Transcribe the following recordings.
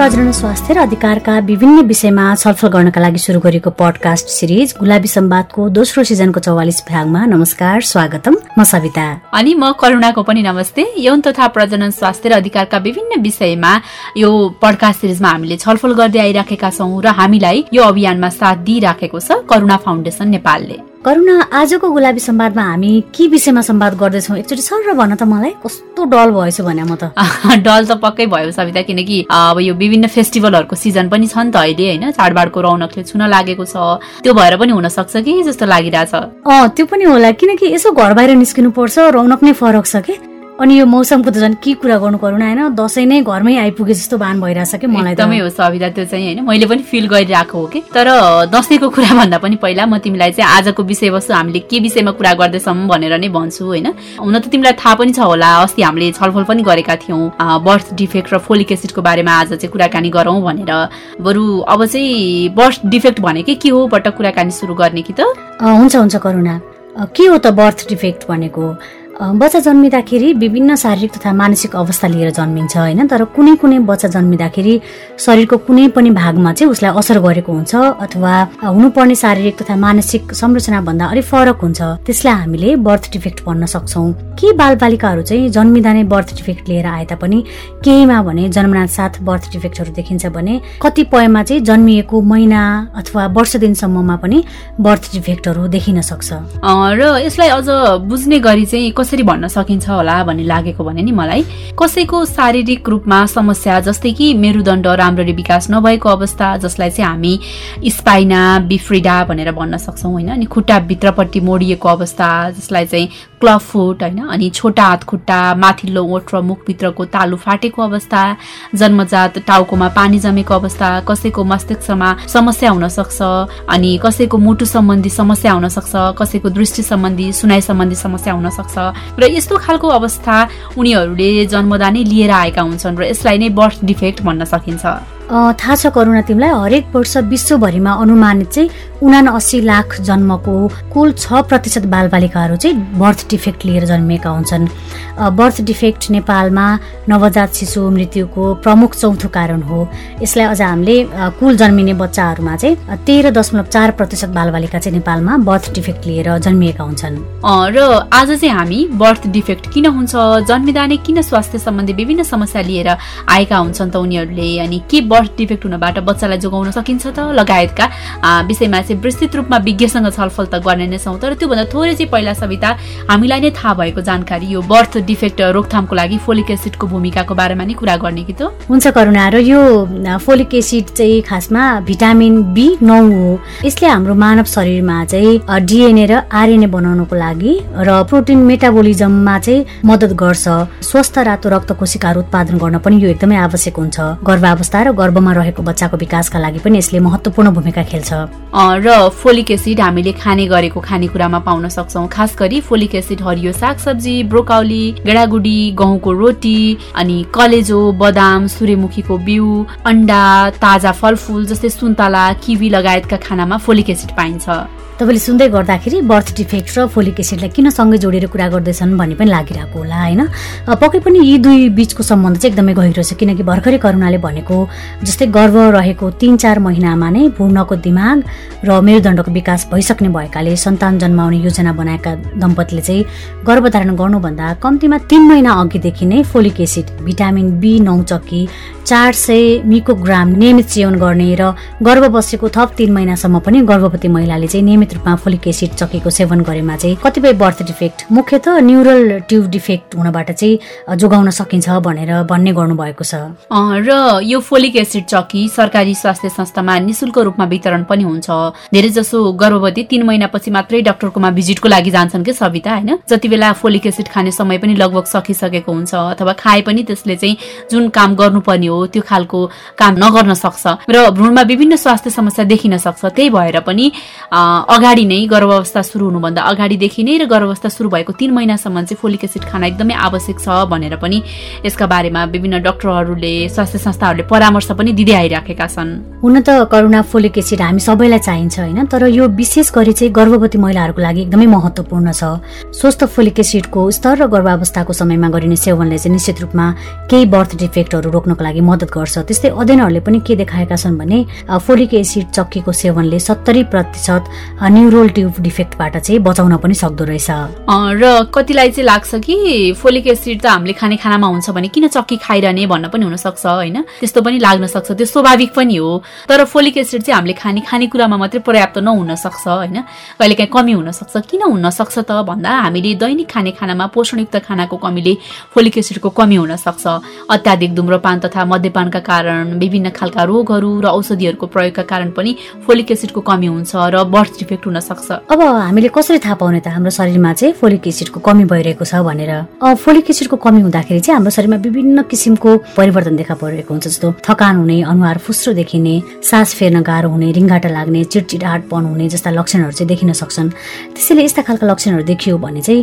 प्रजनन स्वास्थ्य र अधिकारका विभिन्न विषयमा छलफल गर्नका लागि शुरू गरेको पडकास्ट सिरिज गुलाबी सम्वादको दोस्रो सिजनको चौवालिस भागमा नमस्कार स्वागतम। म सविता। अनि म करुणाको पनि नमस्ते। यौन तथा प्रजनन स्वास्थ्य र अधिकारका विभिन्न विषयमा यो पडकास्ट सिरिजमा हामीले छलफल गर्दै आइराखेका छौँ र हामीलाई यो अभियानमा साथ दिइराखेको छ करुणा फाउन्डेसन नेपालले। करुणा आजको गुलाबी संवादमा हामी के विषयमा संवाद गर्दैछौँ? एकचोटि सर भन त मलाई कस्तो डल भएछु भने म त। डल त पक्कै भयो सविता किनकि अब यो विभिन्न फेस्टिभलहरूको सिजन पनि छ नि त अहिले होइन? चाडबाडको रौनकले छुन लागेको छ। त्यो भएर पनि हुन सक्छ कि जस्तो लागिरहेछ? अँ त्यो पनि होला किनकि यसो घर बाहिर निस्किनु पर्छ रौनक नै फरक छ कि? अनि यो मौसमको त झन् के कुरा गर्नु पर्नु होइन दसैँ नै घरमै आइपुगे जस्तो भान भइरहेछ कि मलाई एकदमै हो सविता त्यो चाहिँ होइन। मैले पनि फिल गरिरहेको हो कि। तर दसैँको कुरा भन्दा पनि पहिला म तिमीलाई चाहिँ आजको विषयवस्तु हामीले के विषयमा कुरा गर्दैछौँ भनेर नै भन्छु होइन। हुन त तिमीलाई थाहा पनि छ होला अस्ति हामीले छलफल पनि गरेका थियौँ बर्थ डिफेक्ट र फोलिक एसिडको बारेमा आज चाहिँ कुराकानी गरौँ भनेर। बरु अब चाहिँ बर्थ डिफेक्ट भनेकै के हो? पटक कुराकानी सुरु गर्ने कि त? हुन्छ हुन्छ करुणा। के हो त बर्थ डिफेक्ट भनेको? बच्चा जन्मिँदाखेरि विभिन्न शारीरिक तथा मानसिक अवस्था लिएर जन्मिन्छ होइन? तर कुनै कुनै बच्चा जन्मिँदाखेरि शरीरको कुनै पनि भागमा चाहिँ उसलाई असर गरेको हुन्छ अथवा हुनुपर्ने शारीरिक तथा मानसिक संरचनाभन्दा अलिक फरक हुन्छ। त्यसलाई हामीले बर्थ डिफेक्ट भन्न सक्छौँ। के बालबालिकाहरू चाहिँ जन्मिँदा नै बर्थ डिफेक्ट लिएर आए तापनि केहीमा भने जन्मनाथ साथ बर्थ डिफेक्टहरू देखिन्छ भने कतिपयमा चाहिँ जन्मिएको महिना अथवा वर्ष दिनसम्ममा पनि बर्थ डिफेक्टहरू देखिन सक्छ। र यसलाई अझ बुझ्ने गरी चाहिँ कसरी भन्न सकिन्छ होला भन्ने लागेको भने नि मलाई कसैको शारीरिक रूपमा समस्या जस्तै कि मेरुदण्ड राम्ररी विकास नभएको अवस्था जसलाई चाहिँ हामी स्पाइना बिफ्रिडा भनेर भन्न सक्छौँ होइन अनि खुट्टा भित्रपट्टि मोडिएको अवस्था जसलाई चाहिँ क्लब फुट होइन? अनि छोटा हात खुट्टा माथिल्लो ओठ र मुखभित्रको तालु फाटेको अवस्था जन्मजात टाउकोमा पानी जमेको अवस्था कसैको मस्तिष्कमा समस्या हुन सक्छ अनि कसैको मुटु सम्बन्धी समस्या हुन सक्छ कसैको दृष्टि सम्बन्धी सुनाइ सम्बन्धी समस्या हुन सक्छ। र यस्तो खालको अवस्था उनीहरूले जन्मदा नै लिएर आएका हुन्छन् र यसलाई नै बर्थ डिफेक्ट भन्न सकिन्छ। थाहा छ करुणा तिमीलाई हरेक वर्ष विश्वभरिमा अनुमानित चाहिँ उना अस्सी लाख जन्मको कुल छ प्रतिशत बालबालिकाहरू चाहिँ बर्थ डिफेक्ट लिएर जन्मिएका हुन्छन्। बर्थ डिफेक्ट नेपालमा नवजात शिशु मृत्युको प्रमुख चौथो कारण हो। यसलाई अझ हामीले कुल जन्मिने बच्चाहरूमा चाहिँ तेह्र दशमलव चार प्रतिशत बालबालिका चाहिँ नेपालमा बर्थ डिफेक्ट लिएर जन्मिएका हुन्छन्। र आज चाहिँ हामी बर्थ डिफेक्ट किन हुन्छ जन्मिँदा नै किन स्वास्थ्य सम्बन्धी विभिन्न समस्या लिएर आएका हुन्छन् त उनीहरूले अनि के बर्थ डिफेक्ट हुनबाट बच्चालाई जोगाउन सकिन्छ त? लगायतका विषयमा चाहिँ विस्तृत रूपमा विज्ञसँग छलफल त गर्ने नै छौँ तर त्योभन्दा थोरै चाहिँ पहिला सविता हामीलाई नै थाहा भएको जानकारी यो बर्थ डिफेक्ट रोकथामको लागि फोलिक एसिडको भूमिकाको बारेमा नै कुरा गर्ने कि त? हुन्छ करुणा र यो फोलिक एसिड चाहिँ खासमा भिटामिन बी नौ हो। यसले हाम्रो मानव शरीरमा चाहिँ डिएनए र आरएनए बनाउनको लागि र प्रोटिन मेटाबोलिजममा चाहिँ मद्दत गर्छ। स्वस्थ रातो रक्त कोशिकाहरू उत्पादन गर्न पनि यो एकदमै आवश्यक हुन्छ। गर्भावस्था र गर्भमा रहेको बच्चाको विकासका लागि पनि यसले महत्वपूर्ण भूमिका खेल्छ। र फोलिक एसिड हामीले खाने गरेको खानेकुरामा पाउन सक्छौँ। खास गरी फोलिक एसिड हरियो सागसब्जी ब्रोकाउली गेडागुडी गहुँको रोटी अनि कलेजो बदाम सूर्यमुखीको बिउ अन्डा ताजा फलफुल जस्तै सुन्तला किवी लगायतका खानामा फोलिक एसिड पाइन्छ। तपाईँले सुन्दै गर्दाखेरि बर्थ डिफेक्ट र फोलिक एसिडलाई किन सँगै जोडेर कुरा गर्दैछन् भन्ने पनि लागिरहेको होला होइन? पक्कै पनि यी दुई बिचको सम्बन्ध चाहिँ एकदमै गहिरो छ किनकि भर्खरै करुणाले भनेको जस्तै गर्भ रहेको तिन चार महिनामा नै भूर्णको दिमाग र मेरुदण्डको विकास भइसक्ने भएकाले सन्तान जन्माउने योजना बनाएका दम्पतिले चाहिँ गर्भधारण गर्नुभन्दा कम्तीमा तिन महिना अघिदेखि नै फोलिक एसिड भिटामिन बी नौ चक्की चार सय मिकोग्राम नियमित सेवन गर्ने र गर्भ बसेको थप तिन महिनासम्म पनि गर्भवती महिलाले चाहिँ नियमित नियमित रूपमा फोलिक एसिड चकेको सेवन गरेमा चाहिँ कतिपय बर्थ डिफेक्ट मुख्यत न्युरल ट्युब डिफेक्ट हुनबाट चाहिँ जोगाउन सकिन्छ भनेर भन्ने गर्नुभएको छ। र यो फोलिक एसिड चकी सरकारी स्वास्थ्य संस्थामा निशुल्क रूपमा वितरण पनि हुन्छ। धेरै जसो गर्भवती तिन महिनापछि मात्रै डाक्टरकोमा भिजिटको लागि जान्छन् कि सविता होइन? जति बेला फोलिक एसिड खाने समय पनि लगभग सकिसकेको हुन्छ अथवा खाए पनि त्यसले चाहिँ जुन काम गर्नुपर्ने हो त्यो खालको काम नगर्न सक्छ। र भ्रूणमा विभिन्न स्वास्थ्य समस्या देखिन सक्छ त्यही भएर पनि अगाडि नै गर्भावस्था सुरु हुनुभन्दा अगाडिदेखि नै र गर्भावस्था सुरु भएको तिन महिनासम्म चाहिँ फोलिक एसिड खाना एकदमै आवश्यक छ भनेर पनि यसका बारेमा विभिन्न डक्टरहरूले स्वास्थ्य संस्थाहरूले परामर्श पनि दिँदै आइराखेका छन्। हुन त करुणा फोलिक एसिड हामी सबैलाई चाहिन्छ होइन तर यो विशेष गरी चाहिँ गर्भवती महिलाहरूको लागि एकदमै महत्त्वपूर्ण छ। स्वस्थ फोलिक एसिडको स्तर र गर्भावस्थाको समयमा गरिने सेवनले चाहिँ निश्चित रूपमा केही बर्थ डिफेक्टहरू रोक्नको लागि मद्दत गर्छ। त्यस्तै अध्ययनहरूले पनि के देखाएका छन् भने फोलिक एसिड चक्कीको सेवनले सत्तरी प्रतिशत ट्युब डिफेक्टबाट चाहिँ बचाउन पनि सक्दो रहेछ। र कतिलाई चाहिँ लाग्छ कि फोलिक एसिड त हामीले खाने खानामा हुन्छ भने किन चक्की खाइरहने भन्न पनि हुनसक्छ होइन? त्यस्तो पनि लाग्न सक्छ त्यो स्वाभाविक पनि हो। तर फोलिक एसिड चाहिँ हामीले खाने खानेकुरामा मात्रै पर्याप्त नहुन सक्छ होइन कहिलेकाहीँ कमी हुन सक्छ किन हुन सक्छ त भन्दा हामीले दैनिक खाने खानामा पोषणयुक्त खानाको कमीले फोलिक एसिडको कमी हुन सक्छ अत्याधिक धुम्रपान तथा मध्यपानका कारण विभिन्न खालका रोगहरू र औषधिहरूको प्रयोगका कारण पनि फोलिक एसिडको कमी हुन्छ र बर्थ डिफेक्ट हुन सक्छ। अब हामीले कसरी थाहा पाउने त हाम्रो शरीरमा चाहिँ फोलिक एसिडको कमी भइरहेको छ भनेर। फोलिक एसिडको कमी हुँदाखेरि चाहिँ हाम्रो शरीरमा विभिन्न किसिमको परिवर्तन देखा परिरहेको हुन्छ जस्तो थकान हुने अनुहार फुस्रो देखिने सास फेर्न गाह्रो हुने रिङ्गाटा लाग्ने चिडचिडाटपन हुने जस्ता लक्षणहरू चाहिँ देखिन सक्छन्। त्यसैले यस्ता खालका लक्षणहरू देखियो भने चाहिँ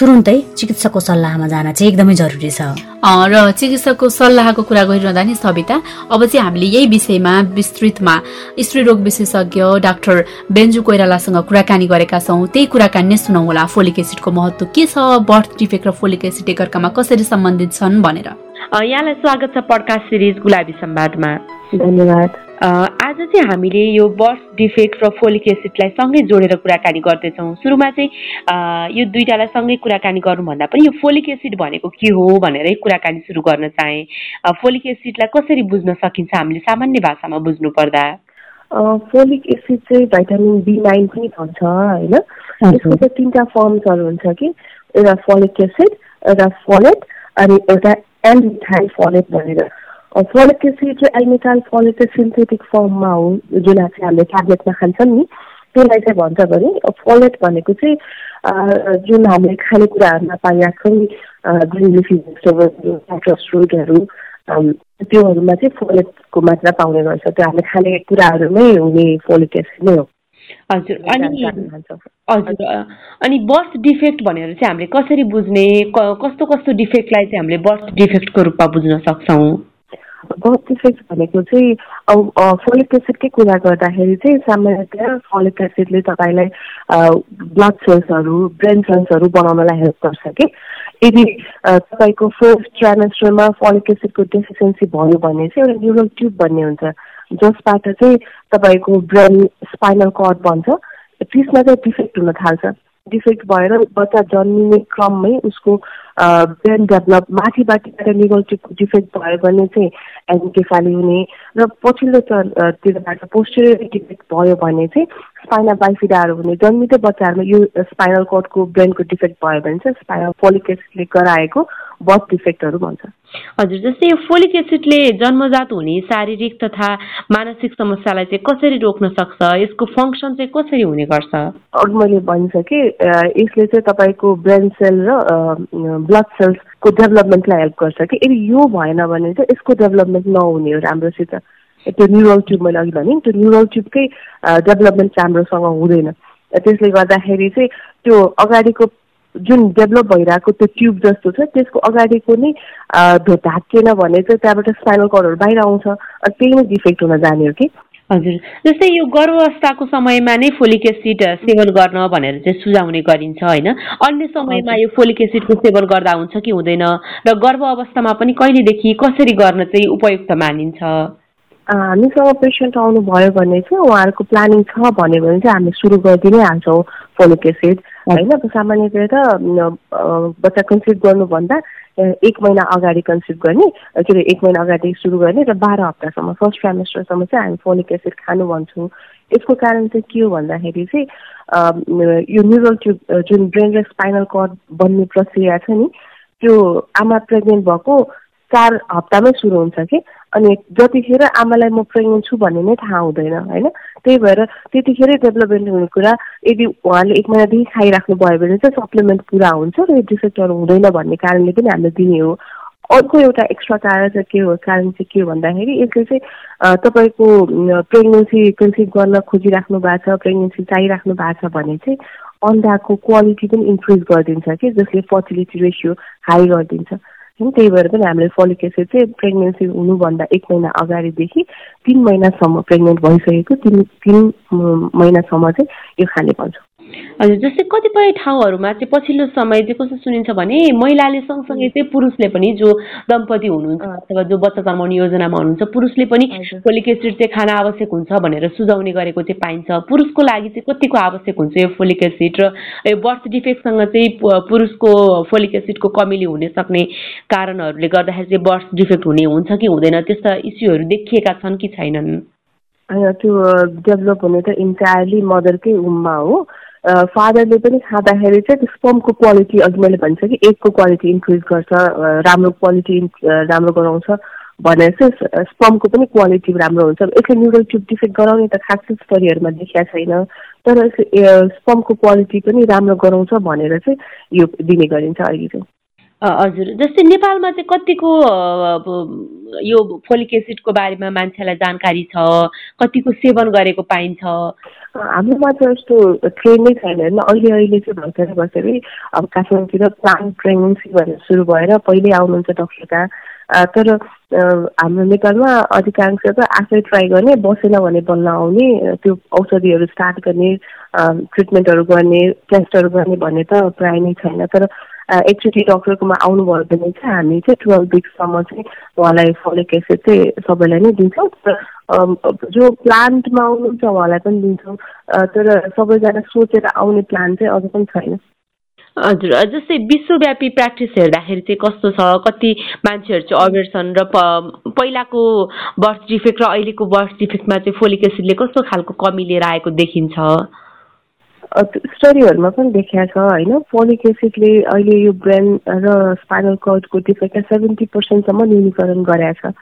तुरुन्तै चिकित्सकको सल्लाहमा जान चाहिँ एकदमै जरुरी छ। र चिकित्सकको सल्लाहको कुरा गरिरहँदा नि सविता अब चाहिँ हामीले यही विषयमा विस्तृतमा स्त्री रोग विशेषज्ञ डाक्टर बेन्जु कोइरालासँग कुराकानी गरेका छौँ। त्यही कुराकानी नै सुनौ होला। फोलिक एसिडको महत्व के छ? बर्थ डिफेक्ट र फोलिक एसिड एकअर्कामा कसरी सम्बन्धित छन् भनेर। यहाँलाई स्वागत छ पडकास्ट सिरिज गुलाबी संवादमा धन्यवाद। आज चाहिँ हामीले यो बर्थ डिफेक्ट र फोलिक एसिडलाई सँगै जोडेर कुराकानी गर्दैछौँ। सुरुमा चाहिँ यो दुइटालाई सँगै कुराकानी गर्नुभन्दा पनि यो फोलिक एसिड भनेको के हो भनेरै कुराकानी सुरु गर्न चाहेँ। फोलिक एसिडलाई कसरी बुझ्न सकिन्छ हामीले सामान्य भाषामा बुझ्नु पर्दा फोलिक एसिड चाहिँ भाइटामिन बी नाइन पनि भन्छ होइन? यसको चाहिँ तिनवटा फर्म्सहरू हुन्छ कि? एउटा फोलिक एसिड एउटा फोलेट अनि एउटा एन्डिथाइल फोलेट भनेर। एसिड चाहिँ एल्मिटाल फोलेट चाहिँ सिन्थेटिक फर्ममा हो जुन चाहिँ हामीले ट्याब्लेटमा खान्छौँ नि त्यसलाई चाहिँ भन्छ भने फोलेट भनेको चाहिँ जुन हामीले खानेकुराहरूमा पाइरहेको छौँ ग्रिन लिफी भेजिटेबलहरू साइट्रस फ्रुटहरू त्योहरूमा चाहिँ फोलेटको मात्रा पाउने गर्छ त्यो हामीले खाने कुराहरूमै हुने फोलिक एसिड नै हो हजुर अनि हजुर अनि बर्थ डिफेक्ट भनेर चाहिँ हामीले कसरी बुझ्ने कस्तो कस्तो डिफेक्टलाई चाहिँ हामीले बर्थ डिफेक्टको रूपमा बुझ्न सक्छौँ डिफेक्ट भनेको चाहिँ अब फोलिक एसिडकै कुरा गर्दाखेरि चाहिँ सामान्यतया फोलिक एसिडले तपाईँलाई ब्लड सेल्सहरू ब्रेन सेल्सहरू बनाउनलाई हेल्प गर्छ कि? यदि तपाईँको फर्स्ट ट्राइमेस्टरमा फोलिक एसिडको डेफिसियन्सी भयो भने चाहिँ एउटा न्युरल ट्युब भन्ने हुन्छ जसबाट चाहिँ तपाईँको ब्रेन स्पाइनल कर्ड बन्छ त्यसमा चाहिँ डिफेक्ट हुन थाल्छ। डिफेक्ट भएर बच्चा जन्मिने क्रममै उसको ब्रेन डेभलप माथिबाटबाट निगेटिभ डिफेक्ट भयो भने चाहिँ एन्केफाली हुने र पछिल्लो तिरबाट पोस्टरियर डिफेक्ट भयो भने चाहिँ स्पाइनल बाइफिडाहरू हुने जन्मिँदै बच्चाहरूमा यो स्पाइनल कोडको ब्रेनको डिफेक्ट भयो भने चाहिँ स्पाइनल फोलिक गराएको बर्थ डिफेक्टहरू भन्छ। हजुर जस्तै यो फोलिक एसिडले जन्मजात हुने शारीरिक तथा मानसिक समस्यालाई चाहिँ कसरी रोक्न सक्छ? यसको फङ्सन चाहिँ कसरी हुने गर्छ? अघि मैले भनिसकेँ यसले चाहिँ तपाईँको ब्रेन सेल र ब्लड सेल्सको डेभलपमेन्टलाई हेल्प गर्छ कि? यदि यो भएन भने चाहिँ यसको डेभलपमेन्ट नहुने हो राम्रोसित। त्यो न्युरल ट्युब मैले अघि भने त्यो न्युरल ट्युबकै डेभलपमेन्ट राम्रोसँग हुँदैन। त्यसले गर्दाखेरि चाहिँ त्यो अगाडिको जुन डेभलप भइरहेको त्यो ट्युब जस्तो छ त्यसको अगाडिको नै ढाकिएन भने चाहिँ त्यहाँबाट स्पाइनल कर्डहरू बाहिर आउँछ। त्यही नै डिफेक्ट हुन जाने हो कि? हजुर। जस्तै यो गर्भावस्थाको समयमा नै फोलिक एसिड सेवन गर्न भनेर चाहिँ सुझाउने गरिन्छ होइन? अन्य समयमा यो फोलिक एसिडको सेवन गर्दा हुन्छ कि हुँदैन? र गर्भ अवस्थामा पनि कहिलेदेखि कसरी गर्न चाहिँ उपयुक्त मानिन्छ? हामीसँग पेसेन्ट आउनुभयो भने चाहिँ उहाँहरूको प्लानिङ छ भन्यो भने चाहिँ हामी सुरु गरिदिनै हाल्छौँ फोलिक एसिड। होइन सामान्यतया त बच्चा कन्सिभ गर्नुभन्दा एक महिना अगाडि कन्सिभ गर्ने के अरे एक महिना अगाडि सुरु गर्ने र बाह्र हप्तासम्म फर्स्ट ट्राइमेस्टरसम्म चाहिँ हामी फोलिक एसिड खानु भन्छौँ। यसको कारण चाहिँ के हो भन्दाखेरि चाहिँ यो न्युरल ट्युब जुन ब्रेन र स्पाइनल कर्ड बन्ने प्रक्रिया छ नि त्यो आमा प्रेग्नेन्ट भएको चार हप्तामै सुरु हुन्छ कि अनि जतिखेर आमालाई म प्रेग्नेन्ट छु भन्ने नै थाहा हुँदैन होइन? त्यही भएर त्यतिखेरै डेभलपमेन्ट हुने कुरा यदि उहाँले एक महिनादेखि खाइराख्नु भयो भने चाहिँ सप्लिमेन्ट पुरा हुन्छ र यो डिफेक्टहरू हुँदैन भन्ने कारणले पनि हामीले दिने हो। अर्को एउटा एक्स्ट्रा कारण चाहिँ के हो? कारण चाहिँ के हो भन्दाखेरि यसले चाहिँ तपाईँको प्रेग्नेन्सी कन्सिभ गर्न खोजिराख्नु भएको छ प्रेग्नेन्सी चाहिराख्नु भएको छ भने चाहिँ अन्डाको क्वालिटी पनि इन्क्रिज गरिदिन्छ कि जसले फर्टिलिटी रेसियो हाई गरिदिन्छ। त्यही भएर पनि हामीले फोलिक एसिड चाहिँ प्रेग्नेन्सी हुनुभन्दा एक महिना अगाडिदेखि तिन महिनासम्म प्रेग्नेन्ट भइसकेको तिन तिन महिनासम्म चाहिँ यो खाने पर्छ हजुर जस्तै कतिपय ठाउँहरूमा चाहिँ पछिल्लो समय चाहिँ कस्तो सुनिन्छ भने महिलाले सँगसँगै चाहिँ पुरुषले पनि जो दम्पति हुनुहुन्छ अथवा जो बच्चा जन्माउने योजनामा हुनुहुन्छ पुरुषले पनि फोलिक एसिड चाहिँ खान आवश्यक हुन्छ भनेर सुझाउने गरेको चाहिँ पाइन्छ। पुरुषको लागि चाहिँ कतिको आवश्यक हुन्छ यो फोलिक एसिड र यो बर्थ डिफेक्टसँग चाहिँ पुरुषको फोलिक एसिडको कमीले हुन सक्ने कारणहरूले गर्दाखेरि चाहिँ बर्थ डिफेक्ट हुने हुन्छ कि हुँदैन त्यस्ता इस्युहरू देखिएका छन् कि छैनन्? त्यो डेभलप हुने त इन्टायरली मदरकै उममा हो। फादरले पनि खाँदाखेरि चाहिँ त्यो स्पमको क्वालिटी अघि मैले भन्छ कि एगको क्वालिटी इन्क्रिज गर्छ राम्रो क्वालिटी राम्रो गराउँछ भनेर चाहिँ स्पमको पनि क्वालिटी राम्रो हुन्छ। यसले न्युरल ट्युब डिफेक्ट गराउने त खासै स्टोरीहरूमा देखिया छैन तर स्पमको क्वालिटी पनि राम्रो गराउँछ भनेर चाहिँ यो दिने गरिन्छ अहिले चाहिँ। हजुर। जस्तै नेपालमा चाहिँ कतिको यो फोलिक एसिडको बारेमा मान्छेलाई जानकारी छ? कतिको सेवन गरेको पाइन्छ? हाम्रोमा त यस्तो ट्रेन नै छैन होइन। अहिले अहिले चाहिँ भर्खरै भर्खरै अब काठमाडौँतिर प्लान्ट प्रेग्नेन्सी भनेर सुरु भएर पहिल्यै आउनुहुन्छ डक्टरका। तर हाम्रो नेपालमा अधिकांश त आफै ट्राई गर्ने बसेन भने बल्ल आउने त्यो औषधिहरू स्टार्ट गर्ने ट्रिटमेन्टहरू गर्ने टेस्टहरू गर्ने भन्ने त प्रायः नै छैन। तर एकचोटि डक्टरकोमा आउनुभयो भने चाहिँ हामी चाहिँ टुवेल्भ विक्ससम्म चाहिँ उहाँलाई फलिक एसिड चाहिँ सबैलाई नै दिन्छौँ। जो प्लान्टमा आउनुहुन्छ उहाँलाई पनि दिन्छौँ। तर सबैजना सोचेर आउने प्लान चाहिँ अझ पनि छैन। हजुर जस्तै विश्वव्यापी प्र्याक्टिस हेर्दाखेरि चाहिँ कस्तो छ? कति मान्छेहरू चाहिँ अवेर छन् र पहिलाको बर्थ डिफेक्ट र अहिलेको बर्थ डिफेक्टमा चाहिँ फोलिक एसिडले कस्तो खालको कमी लिएर आएको देखिन्छ? स्टडीहरूमा पनि देखिया छ होइन? फोलिक एसिडले अहिले यो ब्रेन र स्पाइनल कर्डको डिफेक्टलाई सेभेन्टी पर्सेन्टसम्म न्यूनीकरण गरेका छ।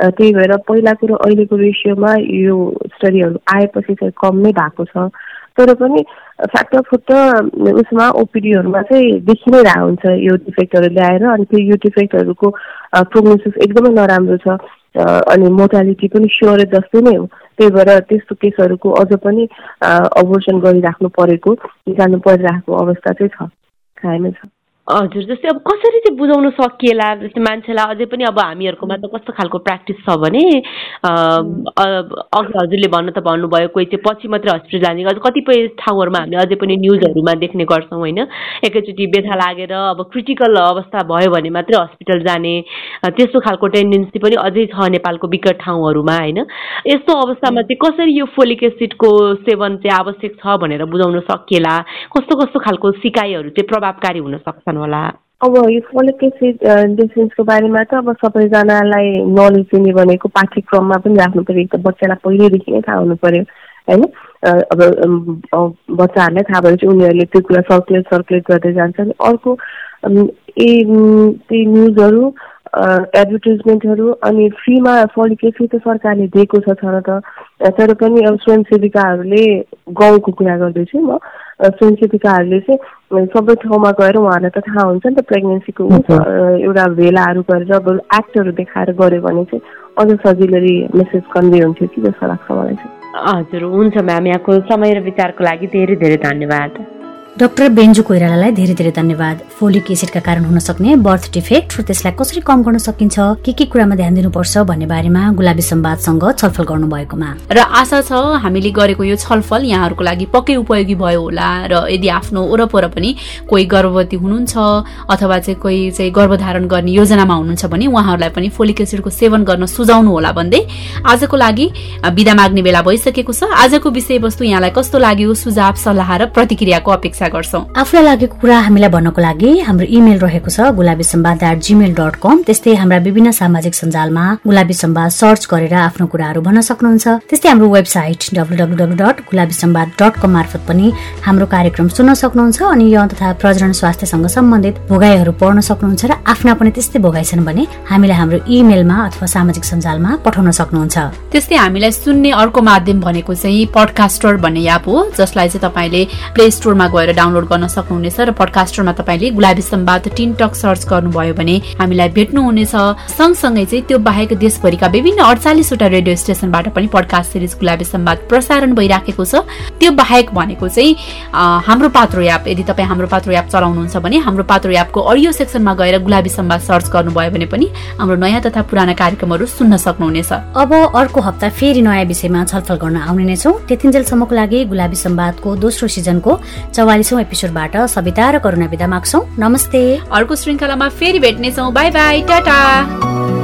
त्यही भएर पहिलाको र अहिलेको रेसियोमा यो स्टडीहरू आएपछि चाहिँ कम नै भएको छ। तर पनि फ्याक्टर फुट उसमा ओपिडीहरूमा चाहिँ देखि नै रहेको हुन्छ यो डिफेक्टहरू ल्याएर अनि त्यो यो डिफेक्टहरूको प्रोग्नोसिस एकदमै नराम्रो छ। अनि मोर्टालिटी पनि स्योर जस्तै नै हो। त्यही भएर त्यस्तो केसहरूको अझ पनि अबोर्सन गरिराख्नु परेको निकाल्नु परिरहेको अवस्था चाहिँ छ। कायमै छ। हजुर जस्तै अब कसरी चाहिँ बुझाउन सकिएला? जस्तै मान्छेलाई अझै पनि अब हामीहरूकोमा त कस्तो खालको प्र्याक्टिस छ भने अघि हजुरले भन्नु त भन्नुभयो कोही चाहिँ पछि मात्रै हस्पिटल जाने अझ कतिपय ठाउँहरूमा हामीले अझै पनि न्युजहरूमा देख्ने गर्छौँ होइन? एकैचोटि बेथा लागेर अब क्रिटिकल अवस्था भयो भने मात्रै हस्पिटल जाने त्यस्तो खालको टेन्डेन्सी पनि अझै छ नेपालको विकट ठाउँहरूमा होइन? यस्तो अवस्थामा चाहिँ कसरी यो फोलिक एसिडको सेवन चाहिँ आवश्यक छ भनेर बुझाउन सकिएला? कस्तो कस्तो खालको सिकाइहरू चाहिँ प्रभावकारी हुन सक्छन् होला। अब यो फोलिक एसिड डिफेन्सको बारेमा त अब सबैजनालाई नलेज दिने भनेको पाठ्यक्रममा पनि राख्नु पऱ्यो त बच्चालाई पहिल्यैदेखि नै थाहा हुनु पऱ्यो होइन? अब बच्चाहरूलाई थाहा भएपछि उनीहरूले त्यो कुरा सर्कुलेट सर्कुलेट गर्दै जान्छन्। अर्को ए त्यही न्युजहरू एडभर्टिजमेन्टहरू अनि फ्रीमा एसिड त सरकारले दिएको छ छन त। तर पनि अब स्वयंसेविकाहरूले गाउँको कुरा गर्दैछु म। स्वयंसेविकाहरूले चाहिँ सबै ठाउँमा गएर उहाँहरूलाई त थाहा हुन्छ नि त प्रेग्नेन्सीको एउटा भेलाहरू गरेर अब एक्टहरू देखाएर गऱ्यो भने चाहिँ अझ सजिलै मेसेज कन्भे हुन्थ्यो कि जस्तो लाग्छ मलाई चाहिँ। हजुर हुन्छ म्याम यहाँको समय र विचारको लागि धेरै धेरै धन्यवाद। डाक्टर बेन्जु कोइरालालाई धेरै धेरै धन्यवाद। फोलिक एसिडका कारण हुन सक्ने बर्थ डिफेक्ट र त्यसलाई कसरी कम गर्न सकिन्छ के के कुरामा ध्यान दिनुपर्छ भन्ने बारेमा गुलाबी संवादसँग छलफल गर्नु भएकोमा र आशा छ हामीले गरेको यो छलफल यहाँहरूको लागि पक्कै उपयोगी भयो होला र यदि आफ्नो वरपर पनि कोही गर्भवती हुनुहुन्छ अथवा चाहिँ कोही चाहिँ गर्भधारण गर्ने योजनामा हुनुहुन्छ भने उहाँहरूलाई पनि फोलिक एसिडको सेवन गर्न सुझाउनु होला भन्दै आजको लागि विदा माग्ने बेला भइसकेको छ। आजको विषयवस्तु यहाँलाई कस्तो लाग्यो सुझाव सल्लाह र प्रतिक्रियाको अपेक्षा गर्छौँ। आफूलाई लागेको कुरा हामीलाई भन्नको लागि हाम्रो इमेल रहेको छ Gulabi Samwad at Gmail dot com. त्यस्तै हाम्रा विभिन्न सामाजिक सञ्जालमा गुलाबी सम्वाद सर्च गरेर आफ्नो कुराहरू भन्न सक्नुहुन्छ। त्यस्तै हाम्रो website W dot Gulabi Samwad dot com मार्फत पनि हाम्रो कार्यक्रम सुन्न सक्नुहुन्छ अनि यौन तथा प्रजनन स्वास्थ्यसँग सम्बन्धित भोगाईहरू पढ्न सक्नुहुन्छ र आफ्ना पनि त्यस्तै भोगाई छन् भने हामीलाई हाम्रो इमेलमा अथवा सामाजिक सञ्जालमा पठाउन सक्नुहुन्छ। त्यस्तै हामीलाई सुन्ने अर्को माध्यम भनेको चाहिँ पडकास्टर भन्ने एप हो जसलाई चाहिँ तपाईँले प्ले स्टोरमा गएर गएर डाउनलोड गर्न सक्नुहुनेछ र पडकास्टरमा तपाईँले Gulabi Samwad teen talk search गर्नुभयो भने हामीलाई भेट्नुहुनेछ। सँगसँगै चाहिँ त्यो बाहेक देशभरिका विभिन्न अडचालिसवटा रेडियो स्टेसनबाट पनि पडकास्ट सिरिज गुलाबी सम्वाद प्रसारण भइराखेको छ। त्यो बाहेक भनेको चाहिँ हाम्रो पात्रो एप। यदि तपाईँ हाम्रो पात्रो एप चलाउनुहुन्छ भने हाम्रो पात्रो एपको अडियो सेक्सनमा गएर गुलाबी सम्वाद सर्च गर्नुभयो भने पनि हाम्रो नयाँ तथा पुराना कार्यक्रमहरू सुन्न सक्नुहुनेछ। अब अर्को हप्ता फेरि नयाँ विषयमा छलफल गर्न आउने नै छौँ। त्यतिन्जेलसम्मको लागि गुलाबी सम्वादको दोस्रो सिजनको चौवालिसौँ एपिसोडबाट सविता र करुणा विदा माग्छौ। नमस्ते। अर्को श्रृङ्खलामा फेरि भेट्नेछौँ। By by Tata.